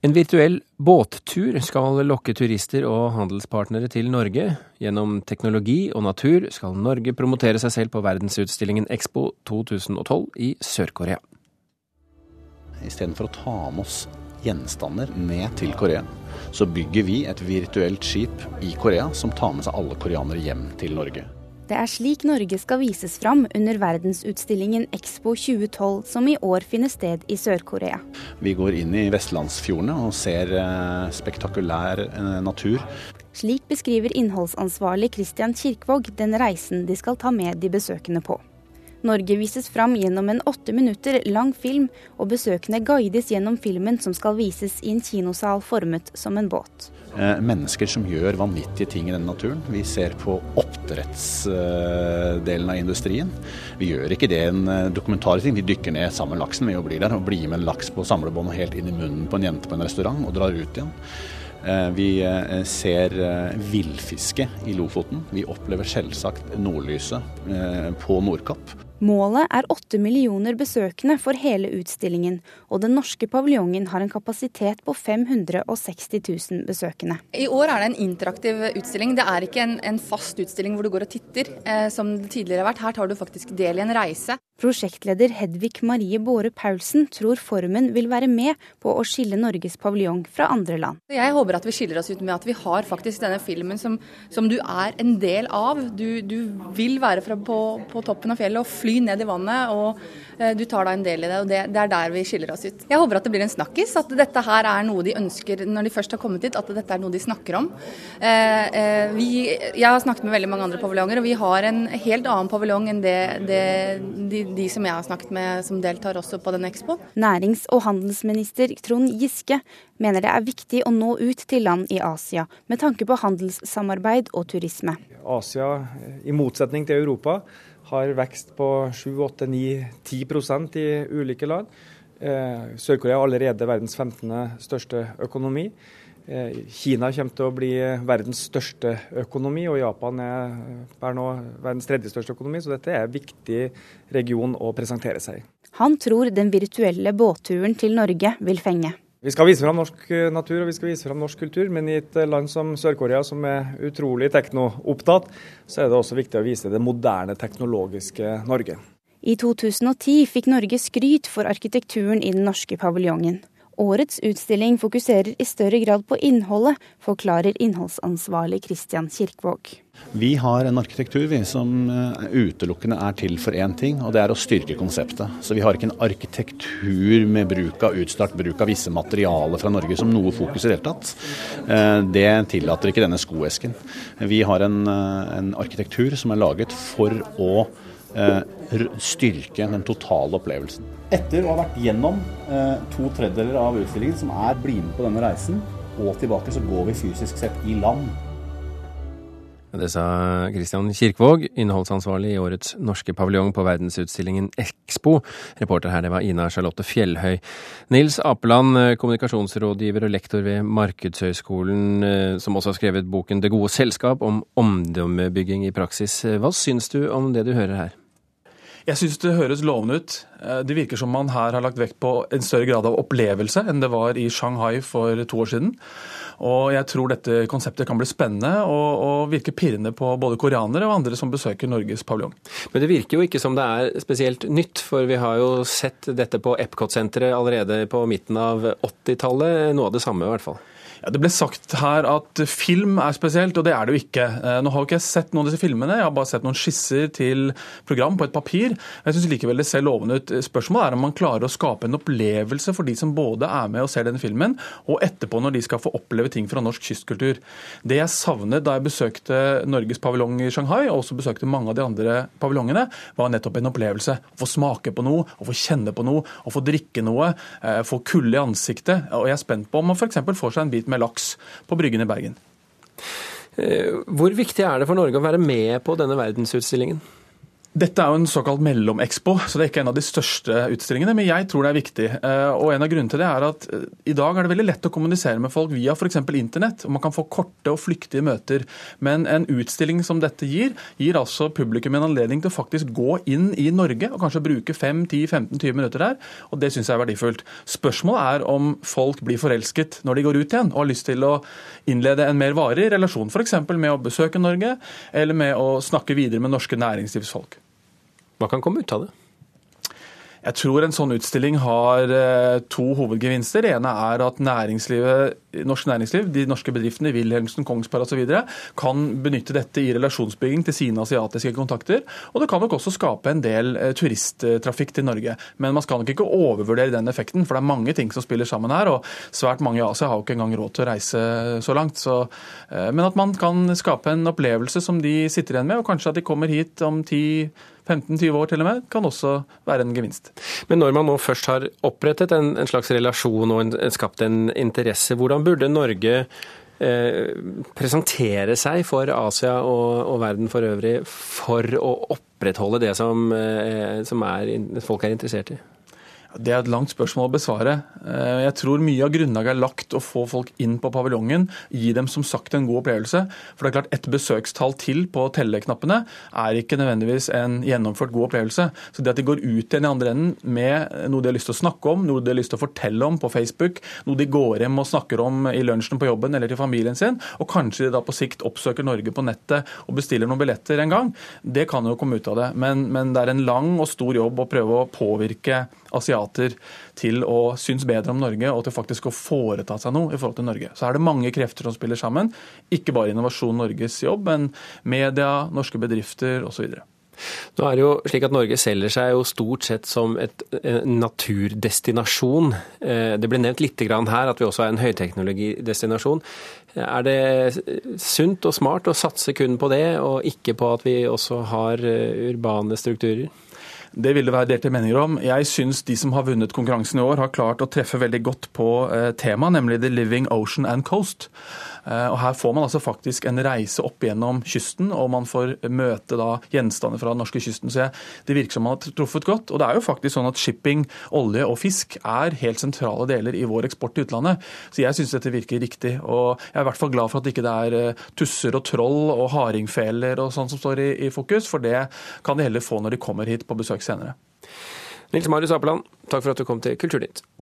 En virtuell båttur skal lokke turister og handelspartnere til Norge. Gjennom teknologi og natur skal Norge promotere seg selv på verdensutstillingen Expo 2012 i Sør-Korea. Istedenfor å ta med oss gjenstander med til Korea, så bygger vi et virtuelt skip i Korea som tar med seg alle koreanere hjem til Norge. Det er slik Norge skal vises fram under verdensutstillingen Expo 2012, som i år finner sted i Sør-Korea. Vi går inn i vestlandsfjordene og ser eh, spektakulær eh, natur. Slik beskriver innholdsansvarlig Christian Kirkvåg den reisen de skal ta med de besøkende på. Norge vises fram gjennom en åtte minutter lang film, og besøkende guides gjennom filmen som skal vises i en kinosal formet som en båt. Eh, mennesker som gjør vanvittige ting i denne naturen. Vi ser på oppdrettsdelen av industrien. Vi gjør ikke det en dokumentarisk ting. Vi dykker ned sammen med laksen. Vi blir der og blir med en laks på samlebånd helt inn i munnen på en jente på en restaurant og drar ut igjen. Eh, vi ser villfiske i Lofoten. Vi opplever selvsagt nordlyset på Nordkapp. Målet er åtte millioner besøkende for hele utstillingen, og den norske paviljongen har en kapasitet på 560 000 besøkende. I år er det en interaktiv utstilling. Det er ikke en, en fast utstilling hvor du går og titter, eh, som det tidligere har vært. Her tar du faktisk del i en reise. Prosjektleder Hedvig Marie Båre Paulsen tror formen vil være med på å skille Norges paviljong fra andre land. Jeg håper at vi skiller oss ut med at vi har faktisk denne filmen som, som du er en del av. Du, du vil være på, på toppen av fjellet og fly ned i vannet, og eh, du tar da en del i det. og det, det, er der vi skiller oss ut. Jeg håper at det blir en snakkis, at dette her er noe de ønsker når de først har kommet hit, at dette er noe de snakker om. Eh, eh, vi, jeg har snakket med veldig mange andre paviljonger, og vi har en helt annen paviljong enn det, det de, de, som jeg har snakket med som deltar også på den Expo. Nærings- og handelsminister Trond Giske mener det er viktig å nå ut til land i Asia med tanke på handelssamarbeid og turisme. Asia, i motsetning til Europa, har vekst på 7-8-9-10% i ulike land. Eh, Sør-Korea er allerede verdens 15. største økonomi. Eh, Kina kommer til å bli verdens største økonomi, og Japan er per nå verdens tredje største økonomi, så dette er en viktig region å presentere seg i. Han tror den virtuelle båtturen til Norge vil fenge. Vi skal vise fram norsk eh, natur og vi skal vise fram norsk kultur, men i et eh, land som Sør-Korea, som er utrolig teknoopptatt, så er det også viktig å vise det moderne teknologiske Norge. I 2010 fikk Norge skryt for arkitekturen i den norske paviljongen. Årets utstilling fokuserer i større grad på innholdet, forklarer innholdsansvarlig Christian Kirkvåg. Vi har en arkitektur vi, som eh, utelukkende er til for én ting, og det er å styrke konseptet. Så vi har ikke en arkitektur med bruk av utstart bruk av visse materialer fra Norge som noe fokus i det hele tatt. Eh, det tillater ikke denne skoesken. Vi har en, eh, en arkitektur som er laget for å styrke den totale opplevelsen. Etter å ha vært gjennom eh, to tredjedeler av utstillingen, som er bli med på denne reisen, og tilbake, så går vi fysisk sett i land. Det sa Christian Kirkvåg, innholdsansvarlig i årets norske paviljong på verdensutstillingen Expo. Reporter her det var Ina Charlotte Fjellhøy. Nils Apeland, eh, kommunikasjonsrådgiver og lektor ved Markedshøgskolen, eh, som også har skrevet boken Det gode selskap om omdømmebygging i praksis. Hva syns du om det du hører her? Jeg syns det høres lovende ut. Eh, det virker som man her har lagt vekt på en større grad av opplevelse enn det var i Shanghai for to år siden. Og jeg tror dette konseptet kan bli spennende og, og virke pirrende på både koreanere og andre som besøker Norges paviljong. Men det virker jo ikke som det er spesielt nytt, for vi har jo sett dette på Epcot-senteret allerede på midten av 80-tallet. Noe av det samme i hvert fall. Ja, det ble sagt her at film er spesielt, og det er det jo ikke. Eh, nå har jo ikke jeg sett noen av disse filmene, jeg har bare sett noen skisser til program på et papir. Jeg syns likevel det ser lovende ut. Spørsmålet er om man klarer å skape en opplevelse for de som både er med og ser denne filmen, og etterpå når de skal få oppleve ting fra norsk kystkultur. Det jeg savnet da jeg besøkte Norges paviljong i Shanghai, og også besøkte mange av de andre paviljongene, var nettopp en opplevelse. Å få smake på noe, å få kjenne på noe, å få drikke noe, eh, få kulde i ansiktet. Og jeg er spent på om man f.eks. får seg en bit med laks på Bryggen i Bergen. Eh, hvor viktig er det for Norge å være med på denne verdensutstillingen? Dette er jo en såkalt mellomekspo, så det er ikke en av de største utstillingene. Men jeg tror det er viktig. Eh, og En av grunnene til det er at eh, i dag er det veldig lett å kommunisere med folk via f.eks. internett. og Man kan få korte og flyktige møter. Men en utstilling som dette gir, gir altså publikum en anledning til å faktisk gå inn i Norge og kanskje bruke 5-10-15-20 minutter der. Og det syns jeg er verdifullt. Spørsmålet er om folk blir forelsket når de går ut igjen og har lyst til å innlede en mer varig relasjon. F.eks. med å besøke Norge, eller med å snakke videre med norske næringslivsfolk. Hva kan komme ut av det? Jeg tror en sånn utstilling har eh, to hovedgevinster. Det ene er at norsk næringsliv, de norske bedriftene, Wilhelmsen, Kongsberg osv. kan benytte dette i relasjonsbygging til sine asiatiske kontakter. Og det kan nok også skape en del eh, turisttrafikk til Norge. Men man skal nok ikke overvurdere den effekten, for det er mange ting som spiller sammen her. Og svært mange i Asia har jo ikke engang råd til å reise så langt. Så, eh, men at man kan skape en opplevelse som de sitter igjen med, og kanskje at de kommer hit om ti 15-20 år til og med, kan også være en gevinst. Men når man nå først har opprettet en, en slags relasjon og en, skapt en interesse, hvordan burde Norge eh, presentere seg for Asia og, og, verden for øvrig for å opprettholde det som, eh, som er, folk er interessert i? Det er et langt spørsmål å besvare. Eh, jeg tror mye av grunnlaget er lagt å få folk inn på paviljongen, gi dem som sagt en god opplevelse. For det er klart, et besøkstall til på telleknappene er ikke nødvendigvis en gjennomført god opplevelse. Så det at de går ut igjen i andre enden med noe de har lyst til å snakke om, noe de har lyst til å fortelle om på Facebook, noe de går hjem og snakker om i lunsjen på jobben eller til familien sin, og kanskje de da på sikt oppsøker Norge på nettet og bestiller noen billetter en gang, det kan jo komme ut av det. Men, men det er en lang og stor jobb å prøve å påvirke asiater til å synes bedre om Norge og til faktisk å foreta seg noe i forhold til Norge. Så er det mange krefter som spiller sammen. Ikke bare Innovasjon Norges jobb, men media, norske bedrifter osv. Nå er det jo slik at Norge selger seg jo stort sett som et, naturdestinasjon. Eh, det ble nevnt litt her at vi også er en høyteknologidestinasjon. Er det sunt og smart å satse kun på det, og ikke på at vi også har eh, urbane strukturer? Det vil det være delte meninger om. Jeg syns de som har vunnet konkurransen i år, har klart å treffe veldig godt på eh, temaet, nemlig The Living Ocean and Coast. Eh, og Her får man altså faktisk en reise opp gjennom kysten, og man får møte da gjenstander fra den norske kysten. Så Det virker som man har truffet godt. Og det er jo faktisk sånn at shipping, olje og fisk er helt sentrale deler i vår eksport til utlandet. Så jeg syns dette virker riktig. Og jeg er i hvert fall glad for at det ikke er eh, tusser og troll og hardingfeler og sånn som står i, i fokus, for det kan de heller få når de kommer hit på besøk senere. Nils Marius Apeland, takk for at du kom til Kulturnytt.